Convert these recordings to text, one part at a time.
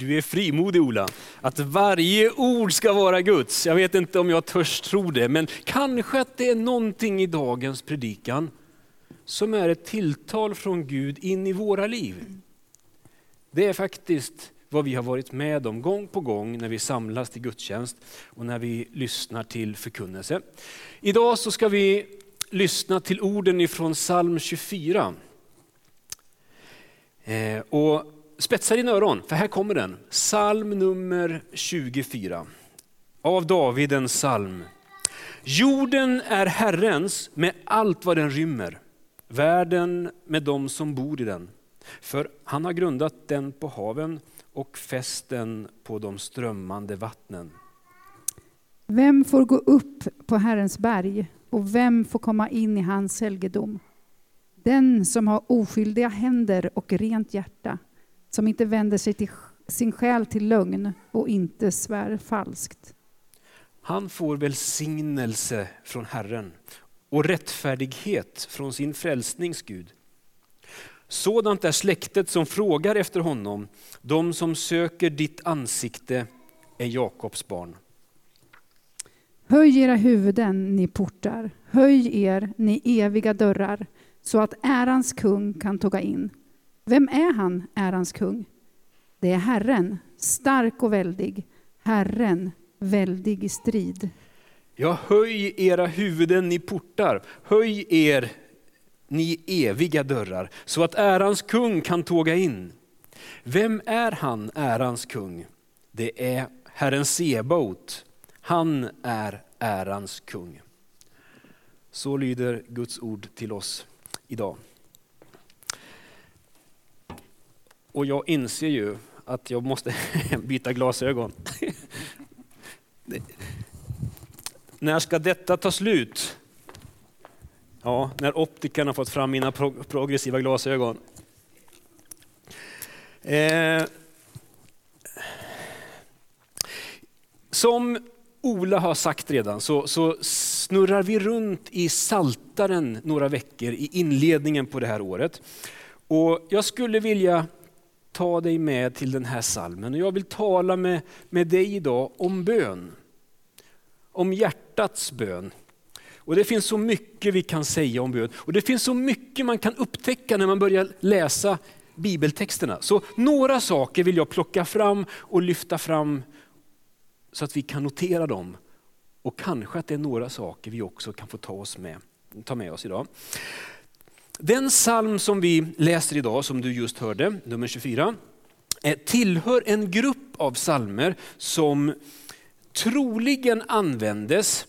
Du är frimodig Ola, att varje ord ska vara Guds. Jag vet inte om jag törs tro det, men kanske att det är någonting i dagens predikan som är ett tilltal från Gud in i våra liv. Det är faktiskt vad vi har varit med om gång på gång när vi samlas till gudstjänst och när vi lyssnar till förkunnelse. Idag så ska vi lyssna till orden ifrån psalm 24. Eh, och spetsa dina öron, för här kommer den. Psalm nummer 24 av David en psalm. Jorden är Herrens med allt vad den rymmer, världen med dem som bor i den. För han har grundat den på haven och fäst den på de strömmande vattnen. Vem får gå upp på Herrens berg och vem får komma in i hans helgedom? Den som har oskyldiga händer och rent hjärta, som inte vänder sig till sin själ till lögn och inte svär falskt. Han får välsignelse från Herren och rättfärdighet från sin frälsnings Gud. Sådant är släktet som frågar efter honom, de som söker ditt ansikte är Jakobs barn. Höj era huvuden, ni portar, höj er, ni eviga dörrar, så att ärans kung kan tåga in. Vem är han, ärans kung? Det är Herren, stark och väldig, Herren, väldig i strid. Ja, höj era huvuden, ni portar, höj er, ni eviga dörrar, så att ärans kung kan tåga in. Vem är han, ärans kung? Det är Herren Sebaot. Han är ärans kung. Så lyder Guds ord till oss idag. Och jag inser ju att jag måste byta glasögon. När ska detta ta slut? Ja, när har fått fram mina progressiva glasögon. Eh, som Ola har sagt redan så, så, snurrar vi runt i saltaren några veckor i inledningen på det här året. Och jag skulle vilja ta dig med till den här salmen och jag vill tala med, med dig idag om bön. Om hjärtats bön. Och Det finns så mycket vi kan säga om bön och det finns så mycket man kan upptäcka när man börjar läsa bibeltexterna. Så några saker vill jag plocka fram och lyfta fram så att vi kan notera dem. Och kanske att det är några saker vi också kan få ta, oss med, ta med oss idag. Den psalm som vi läser idag, som du just hörde, nummer 24, eh, tillhör en grupp av psalmer som troligen användes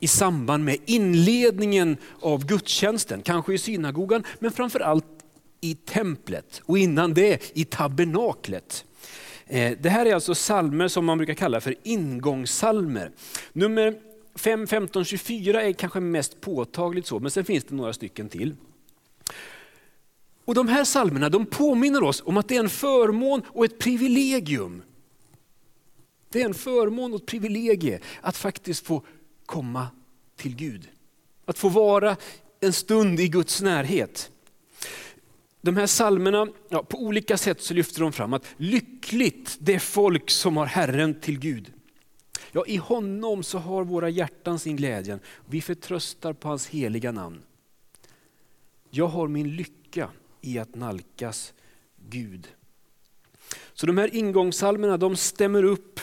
i samband med inledningen av gudstjänsten, kanske i synagogan, men framförallt i templet och innan det i tabernaklet. Eh, det här är alltså salmer som man brukar kalla för ingångssalmer. Nummer 5, 15, 24 är kanske mest påtagligt så, men sen finns det några stycken till. Och De här salmerna de påminner oss om att det är en förmån och ett privilegium. Det är en förmån och ett privilegie att faktiskt få komma till Gud. Att få vara en stund i Guds närhet. De här salmerna, ja, på olika sätt så lyfter de fram att lyckligt det folk som har Herren till Gud. Ja, I honom så har våra hjärtan sin glädje. Vi förtröstar på hans heliga namn. Jag har min lycka i att nalkas Gud. Så de här ingångssalmerna de stämmer upp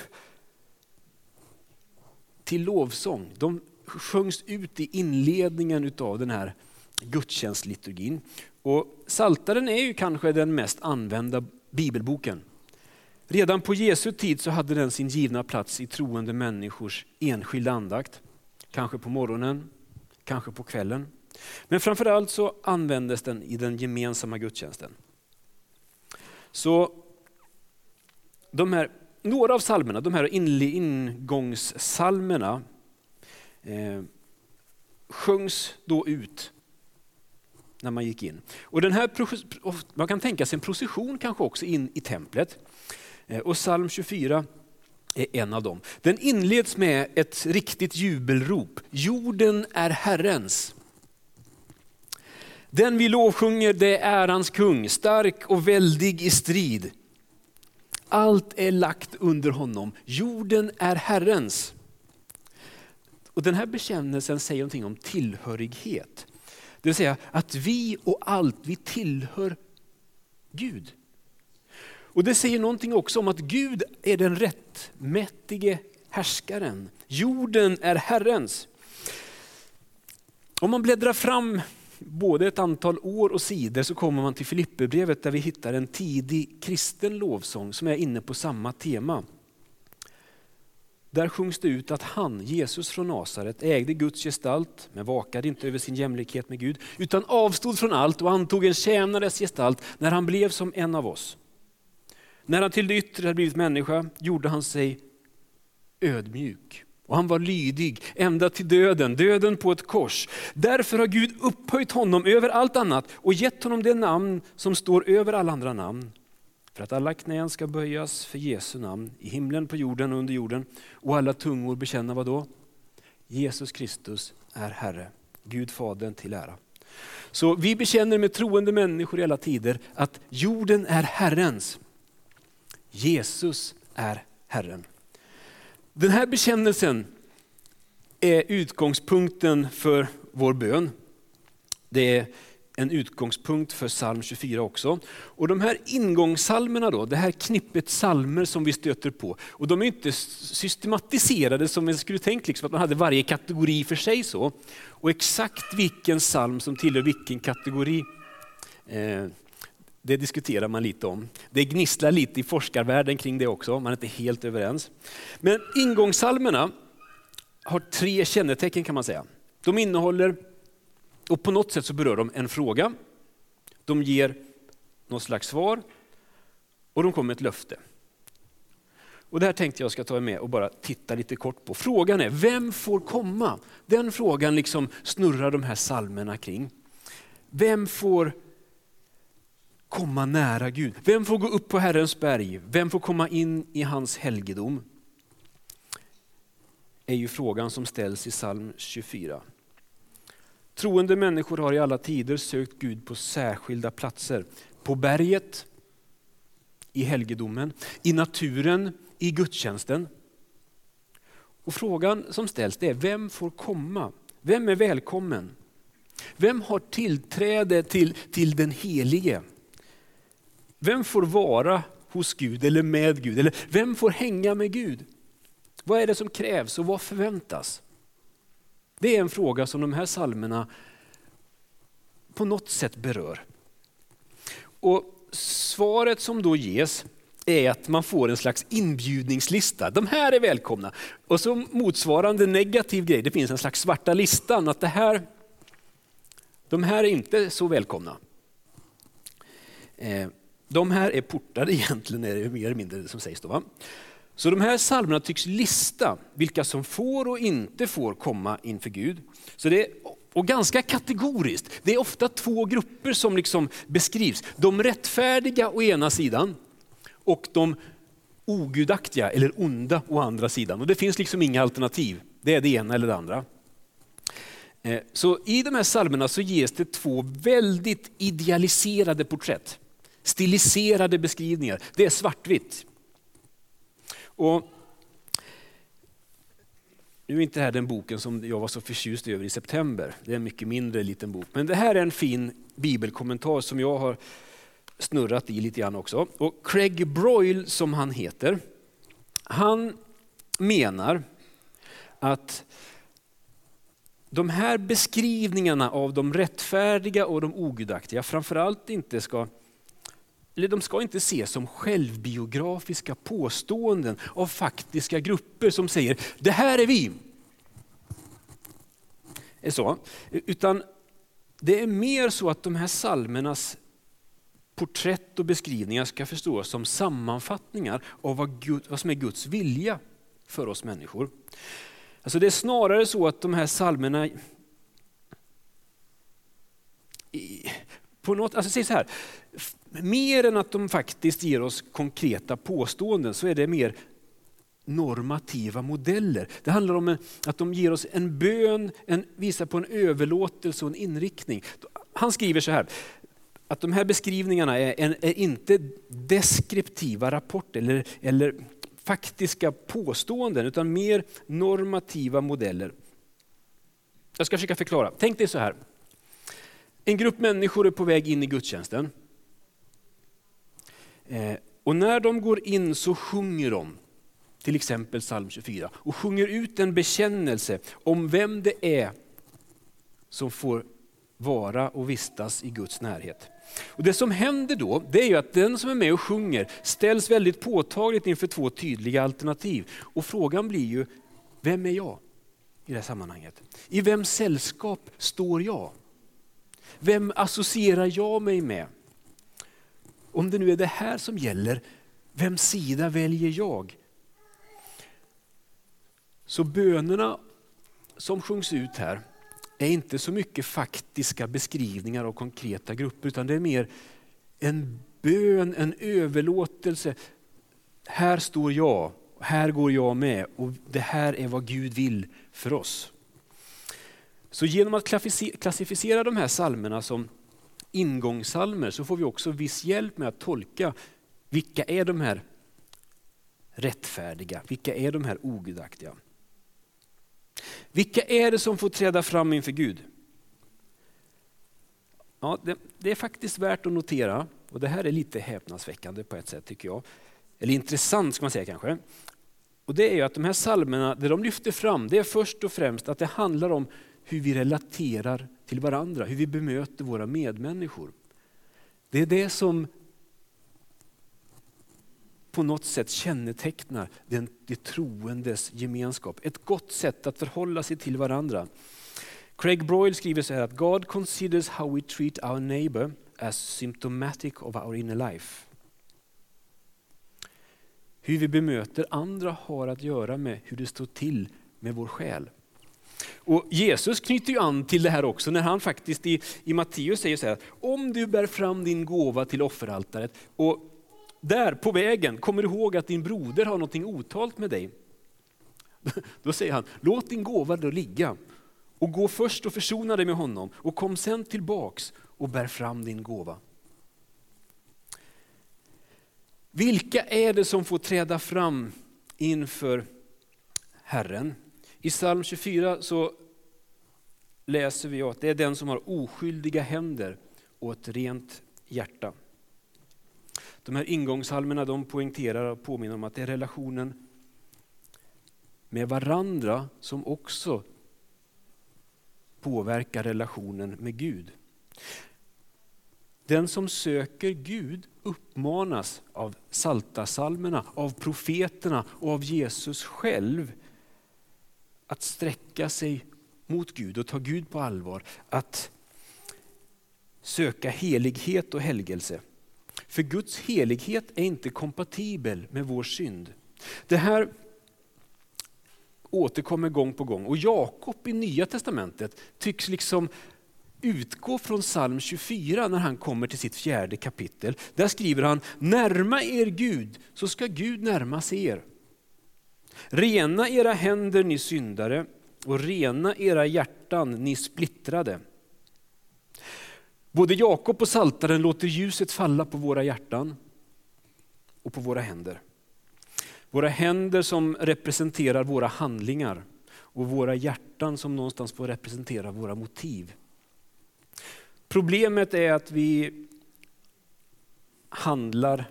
till lovsång. De sjöngs ut i inledningen av den här gudstjänstliturgin. Och Saltaren är ju kanske den mest använda bibelboken. Redan på Jesu tid så hade den sin givna plats i troende människors enskilda andakt. Kanske på morgonen, kanske på kvällen. Men framförallt så användes den i den gemensamma gudstjänsten. Så de här, några av salmerna, de här ingångssalmerna eh, sjöngs då ut när man gick in. Och den här, man kan tänka sig en procession kanske också in i templet. Eh, och psalm 24 är en av dem. Den inleds med ett riktigt jubelrop. Jorden är Herrens. Den vi lovsjunger det är ärans kung, stark och väldig i strid. Allt är lagt under honom. Jorden är Herrens. Och Den här bekännelsen säger någonting om tillhörighet. Det vill säga att vi och allt, vi tillhör Gud. Och Det säger någonting också om att Gud är den rättmätige härskaren. Jorden är Herrens. Om man bläddrar fram både ett antal år och sidor så kommer man till Filipperbrevet där vi hittar en tidig kristen lovsång som är inne på samma tema. Där sjungs det ut att han, Jesus från Nasaret, ägde Guds gestalt men vakade inte över sin jämlikhet med Gud utan avstod från allt och antog en tjänares gestalt när han blev som en av oss. När han till det yttre hade blivit människa gjorde han sig ödmjuk och han var lydig ända till döden, döden på ett kors. Därför har Gud upphöjt honom över allt annat och gett honom det namn som står över alla andra namn. För att alla knän ska böjas för Jesu namn i himlen, på jorden och under jorden. Och alla tungor bekänna vad då? Jesus Kristus är Herre, Gud Fadern till ära. Så vi bekänner med troende människor i alla tider att jorden är Herrens. Jesus är Herren. Den här bekännelsen är utgångspunkten för vår bön. Det är en utgångspunkt för psalm 24 också. Och de här ingångssalmerna då, det här knippet salmer som vi stöter på, och de är inte systematiserade som man skulle tänkt, liksom, att man hade varje kategori för sig. så. Och exakt vilken psalm som tillhör vilken kategori, eh, det diskuterar man lite om. Det gnisslar lite i forskarvärlden kring det också, man är inte helt överens. Men ingångssalmerna har tre kännetecken kan man säga. De innehåller, och på något sätt så berör de en fråga, de ger något slags svar och de kommer med ett löfte. Och Det här tänkte jag ska ta med och bara titta lite kort på. Frågan är, vem får komma? Den frågan liksom snurrar de här salmerna kring. Vem får komma nära Gud? Vem får gå upp på Herrens berg? Vem får komma in i hans helgedom? är ju frågan som ställs i psalm 24. Troende människor har i alla tider sökt Gud på särskilda platser. På berget, i helgedomen, i naturen, i gudstjänsten. Och frågan som ställs är, vem får komma? Vem är välkommen? Vem har tillträde till, till den helige? Vem får vara hos Gud eller med Gud? Eller vem får hänga med Gud? Vad är det som krävs och vad förväntas? Det är en fråga som de här salmerna på något sätt berör. Och Svaret som då ges är att man får en slags inbjudningslista. De här är välkomna. Och så motsvarande negativ grej, det finns en slags svarta listan. att det här, De här är inte så välkomna. Eh, de här är portade egentligen, är det mer eller mindre som sägs. Då, va? Så de här psalmerna tycks lista vilka som får och inte får komma inför Gud. Så det är, och ganska kategoriskt. Det är ofta två grupper som liksom beskrivs. De rättfärdiga å ena sidan och de ogudaktiga eller onda å andra sidan. Och det finns liksom inga alternativ. Det är det ena eller det andra. Eh, så i de här psalmerna så ges det två väldigt idealiserade porträtt. Stiliserade beskrivningar. Det är svartvitt. Och nu är inte det här den boken som jag var så förtjust över i september. Det är en mycket mindre liten bok. Men det här är en fin bibelkommentar som jag har snurrat i lite grann också. Och Craig Broyle som han heter, han menar att de här beskrivningarna av de rättfärdiga och de ogudaktiga framförallt inte ska eller de ska inte ses som självbiografiska påståenden av faktiska grupper som säger det här är vi. Är så. Utan det är mer så att de här salmernas porträtt och beskrivningar ska förstås som sammanfattningar av vad, Gud, vad som är Guds vilja för oss människor. Alltså det är snarare så att de här salmerna på något, alltså säg så här, mer än att de faktiskt ger oss konkreta påståenden så är det mer normativa modeller. Det handlar om att de ger oss en bön, en, visar på en överlåtelse och en inriktning. Han skriver så här, att de här beskrivningarna är, är inte deskriptiva rapporter eller, eller faktiska påståenden utan mer normativa modeller. Jag ska försöka förklara. Tänk dig så här. En grupp människor är på väg in i gudstjänsten. Eh, och när de går in så sjunger de, till exempel psalm 24, och sjunger ut en bekännelse om vem det är som får vara och vistas i Guds närhet. Och Det som händer då, det är ju att den som är med och sjunger ställs väldigt påtagligt inför två tydliga alternativ. Och frågan blir ju, vem är jag i det här sammanhanget? I vems sällskap står jag? Vem associerar jag mig med? Om det nu är det här som gäller, vems sida väljer jag? Så bönerna som sjungs ut här är inte så mycket faktiska beskrivningar av konkreta grupper utan det är mer en bön, en överlåtelse. Här står jag, här går jag med och det här är vad Gud vill för oss. Så genom att klassificera de här salmerna som ingångssalmer så får vi också viss hjälp med att tolka vilka är de här rättfärdiga, vilka är de här ogudaktiga. Vilka är det som får träda fram inför Gud? Ja, det, det, är faktiskt värt att notera, och det här är lite häpnadsväckande på ett sätt tycker jag. Eller intressant ska man säga kanske. Och det är ju att de här psalmerna, det de lyfter fram, det är först och främst att det handlar om hur vi relaterar till varandra, hur vi bemöter våra medmänniskor. Det är det som på något sätt kännetecknar den, det troendes gemenskap. Ett gott sätt att förhålla sig till varandra. Craig Broyle skriver så här att God considers how we treat our neighbor as symptomatic of our inner life. Hur vi bemöter andra har att göra med hur det står till med vår själ. Och Jesus knyter ju an till det här också när han faktiskt i, i Matteus säger så här, om du bär fram din gåva till offeraltaret och där på vägen kommer du ihåg att din broder har något otalt med dig. Då säger han, låt din gåva då ligga och gå först och försona dig med honom och kom sen tillbaks och bär fram din gåva. Vilka är det som får träda fram inför Herren? I psalm 24 så läser vi att det är den som har oskyldiga händer och ett rent hjärta. De här ingångssalmerna de poängterar och påminner om att det är relationen med varandra som också påverkar relationen med Gud. Den som söker Gud uppmanas av saltasalmerna, av profeterna och av Jesus själv att sträcka sig mot Gud och ta Gud på allvar. Att söka helighet och helgelse. För Guds helighet är inte kompatibel med vår synd. Det här återkommer gång på gång och Jakob i Nya Testamentet tycks liksom utgå från psalm 24 när han kommer till sitt fjärde kapitel. Där skriver han, närma er Gud så ska Gud närma sig er. Rena era händer ni syndare och rena era hjärtan ni splittrade. Både Jakob och Saltaren låter ljuset falla på våra hjärtan och på våra händer. Våra händer som representerar våra handlingar och våra hjärtan som någonstans får representera våra motiv. Problemet är att vi handlar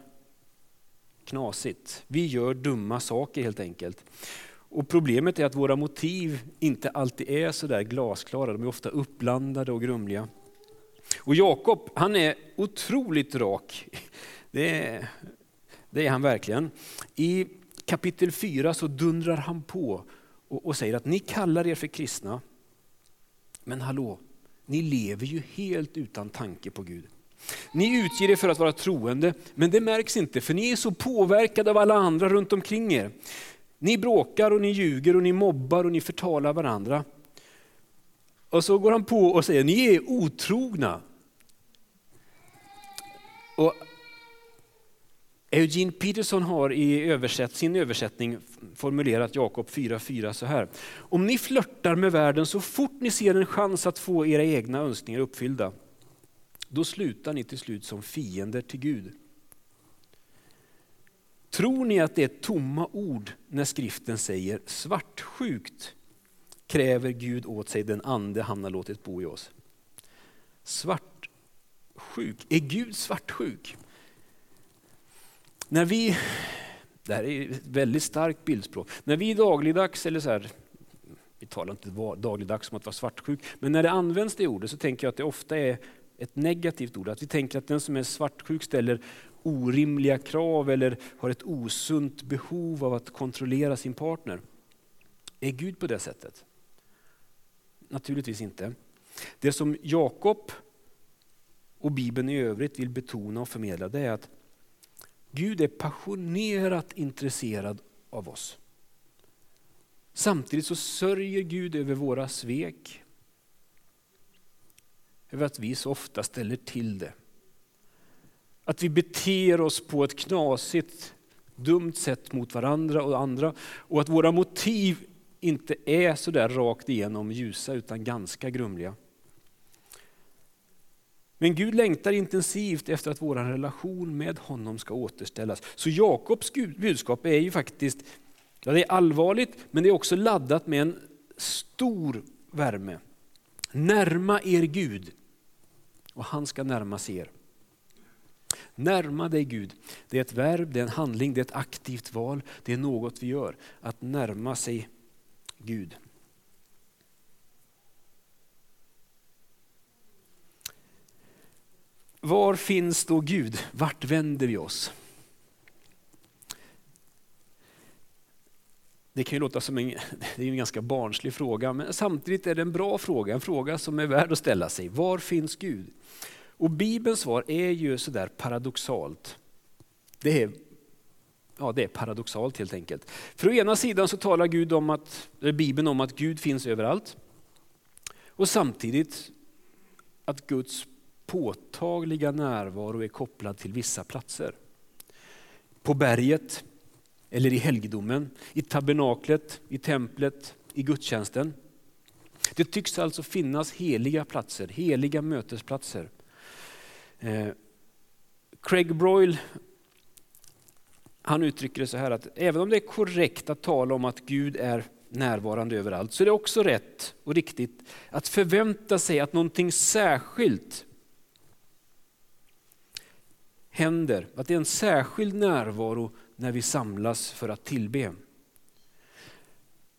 knasigt. Vi gör dumma saker helt enkelt. Och Problemet är att våra motiv inte alltid är så där glasklara, de är ofta uppblandade och grumliga. Och Jakob, han är otroligt rak. Det är, det är han verkligen. I kapitel 4 så dundrar han på och, och säger att ni kallar er för kristna, men hallå, ni lever ju helt utan tanke på Gud. Ni utger er för att vara troende, men det märks inte för ni är så påverkade av alla andra runt omkring er. Ni bråkar och ni ljuger och ni mobbar och ni förtalar varandra. Och så går han på och säger, ni är otrogna. Och Eugene Peterson har i översätt, sin översättning formulerat Jakob 4.4 så här. Om ni flörtar med världen så fort ni ser en chans att få era egna önskningar uppfyllda, då slutar ni till slut som fiender till Gud. Tror ni att det är tomma ord när skriften säger svartsjukt kräver Gud åt sig den ande han har låtit bo i oss? Svartsjuk, är Gud svartsjuk? När vi, det här är ett väldigt starkt bildspråk, när vi dagligdags, eller så här, vi talar inte dagligdags om att vara svartsjuk, men när det används det ordet så tänker jag att det ofta är ett negativt ord. Att vi tänker att den som är svartsjuk ställer orimliga krav eller har ett osunt behov av att kontrollera sin partner. Är Gud på det sättet? Naturligtvis inte. Det som Jakob och Bibeln i övrigt vill betona och förmedla det är att Gud är passionerat intresserad av oss. Samtidigt så sörjer Gud över våra svek. Över att vi så ofta ställer till det. Att vi beter oss på ett knasigt, dumt sätt mot varandra och andra. Och att våra motiv inte är så där rakt igenom ljusa utan ganska grumliga. Men Gud längtar intensivt efter att vår relation med honom ska återställas. Så Jakobs budskap är ju faktiskt, ja det är allvarligt men det är också laddat med en stor värme. Närma er Gud och han ska närma sig er. Närma dig Gud, det är ett verb, det är en handling, det är ett aktivt val, det är något vi gör. Att närma sig Gud. Var finns då Gud? Vart vänder vi oss? Det kan ju låta som en, det är en ganska barnslig fråga, men samtidigt är det en bra fråga, en fråga som är värd att ställa sig. Var finns Gud? Och Bibelns svar är ju sådär paradoxalt. Det är, ja, det är paradoxalt helt enkelt. För å ena sidan så talar Gud om att, Bibeln om att Gud finns överallt. Och samtidigt att Guds påtagliga närvaro är kopplad till vissa platser. På berget, eller i helgedomen, i tabernaklet, i templet, i gudstjänsten. Det tycks alltså finnas heliga platser, heliga mötesplatser. Eh, Craig Broyle han uttrycker det så här att även om det är korrekt att tala om att Gud är närvarande överallt så är det också rätt och riktigt att förvänta sig att någonting särskilt händer, att det är en särskild närvaro när vi samlas för att tillbe.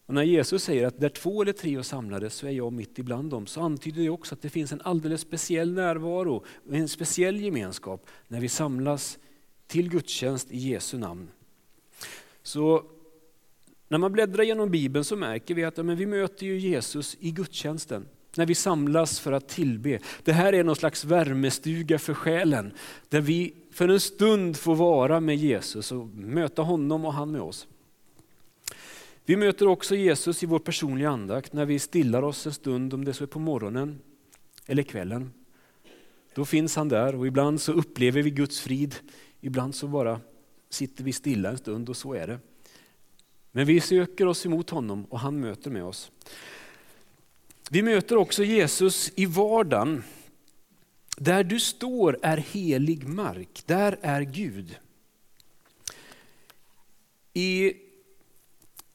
Och när Jesus säger att där två eller tre är samlade så är jag mitt ibland dem, så antyder det också att det finns en alldeles speciell närvaro, en speciell gemenskap när vi samlas till gudstjänst i Jesu namn. Så när man bläddrar genom Bibeln så märker vi att ja, men vi möter ju Jesus i gudstjänsten när vi samlas för att tillbe. Det här är någon slags värmestuga för själen, där vi för en stund får vara med Jesus och möta honom och han med oss. Vi möter också Jesus i vår personliga andakt när vi stillar oss en stund, om det så är på morgonen eller kvällen. Då finns han där och ibland så upplever vi Guds frid, ibland så bara sitter vi stilla en stund och så är det. Men vi söker oss emot honom och han möter med oss. Vi möter också Jesus i vardagen. Där du står är helig mark, där är Gud. I,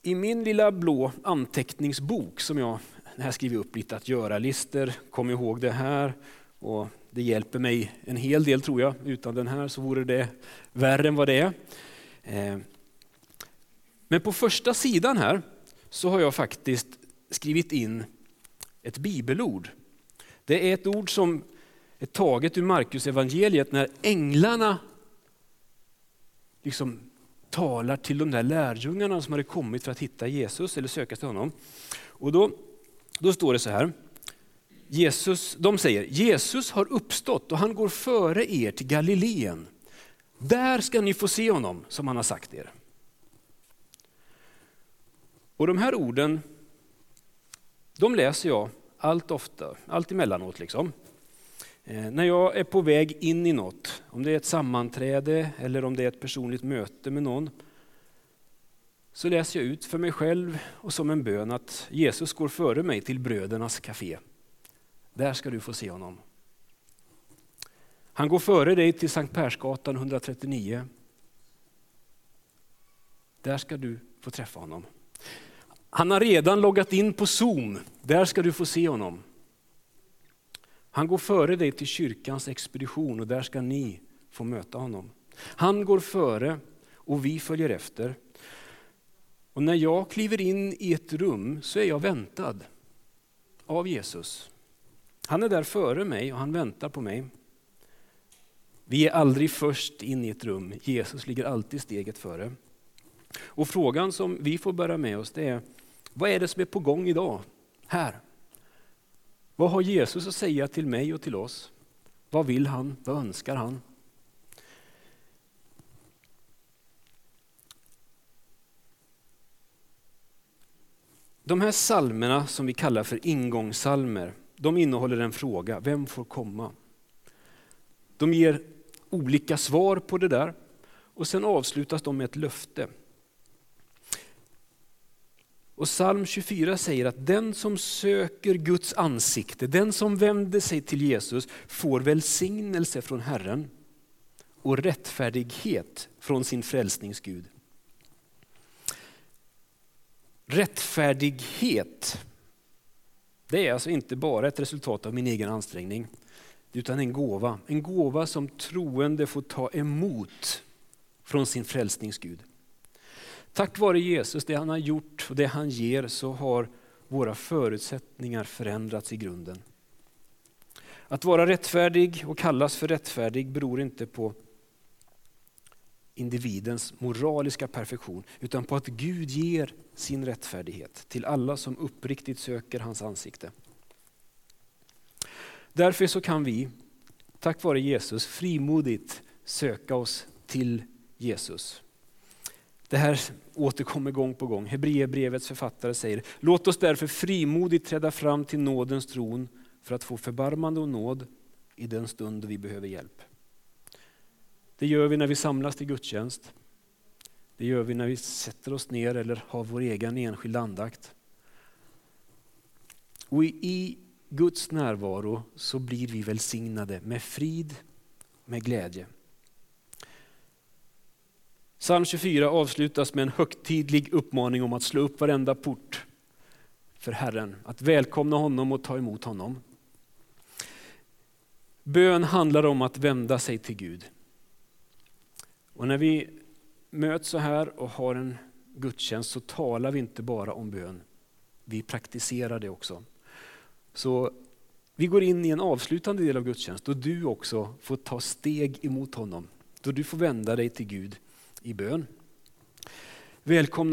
I min lilla blå anteckningsbok som jag här skriver upp lite att göra-listor, kom ihåg det här och det hjälper mig en hel del tror jag. Utan den här så vore det värre än vad det är. Eh, men på första sidan här så har jag faktiskt skrivit in ett bibelord. Det är ett ord som är taget ur Markus evangeliet när änglarna liksom talar till de där lärjungarna som hade kommit för att hitta Jesus eller söka till honom. Och då, då står det så här. Jesus, de säger Jesus har uppstått och han går före er till Galileen. Där ska ni få se honom som han har sagt er. Och de här orden de läser jag allt ofta, allt emellanåt. Liksom. Eh, när jag är på väg in i något, om det är ett sammanträde eller om det är ett personligt möte med någon, så läser jag ut för mig själv och som en bön att Jesus går före mig till brödernas café. Där ska du få se honom. Han går före dig till Sankt Persgatan 139. Där ska du få träffa honom. Han har redan loggat in på Zoom. Där ska du få se honom. Han går före dig till kyrkans expedition och där ska ni få möta honom. Han går före och vi följer efter. Och när jag kliver in i ett rum så är jag väntad av Jesus. Han är där före mig och han väntar på mig. Vi är aldrig först in i ett rum, Jesus ligger alltid steget före. Och frågan som vi får bära med oss det är, vad är det som är på gång idag, här? Vad har Jesus att säga till mig och till oss? Vad vill han? Vad önskar han? De här salmerna som vi kallar för ingångssalmer, de innehåller en fråga, vem får komma? De ger olika svar på det där och sen avslutas de med ett löfte. Och psalm 24 säger att den som söker Guds ansikte, den som vänder sig till Jesus får välsignelse från Herren och rättfärdighet från sin frälsningsgud. Rättfärdighet, det är alltså inte bara ett resultat av min egen ansträngning, utan en gåva. En gåva som troende får ta emot från sin frälsningsgud. Tack vare Jesus, det han har gjort och det han ger, så har våra förutsättningar förändrats i grunden. Att vara rättfärdig och kallas för rättfärdig beror inte på individens moraliska perfektion, utan på att Gud ger sin rättfärdighet till alla som uppriktigt söker hans ansikte. Därför så kan vi, tack vare Jesus, frimodigt söka oss till Jesus. Det här återkommer gång på gång. Hebreerbrevets författare säger, låt oss därför frimodigt träda fram till nådens tron för att få förbarmande och nåd i den stund vi behöver hjälp. Det gör vi när vi samlas till gudstjänst. Det gör vi när vi sätter oss ner eller har vår egen enskilda andakt. Och i Guds närvaro så blir vi välsignade med frid, med glädje. Psalm 24 avslutas med en högtidlig uppmaning om att slå upp varenda port för Herren, att välkomna honom och ta emot honom. Bön handlar om att vända sig till Gud. Och när vi möts så här och har en gudstjänst så talar vi inte bara om bön, vi praktiserar det också. Så vi går in i en avslutande del av gudstjänst då du också får ta steg emot honom. Då du får vända dig till Gud i bön. Välkomna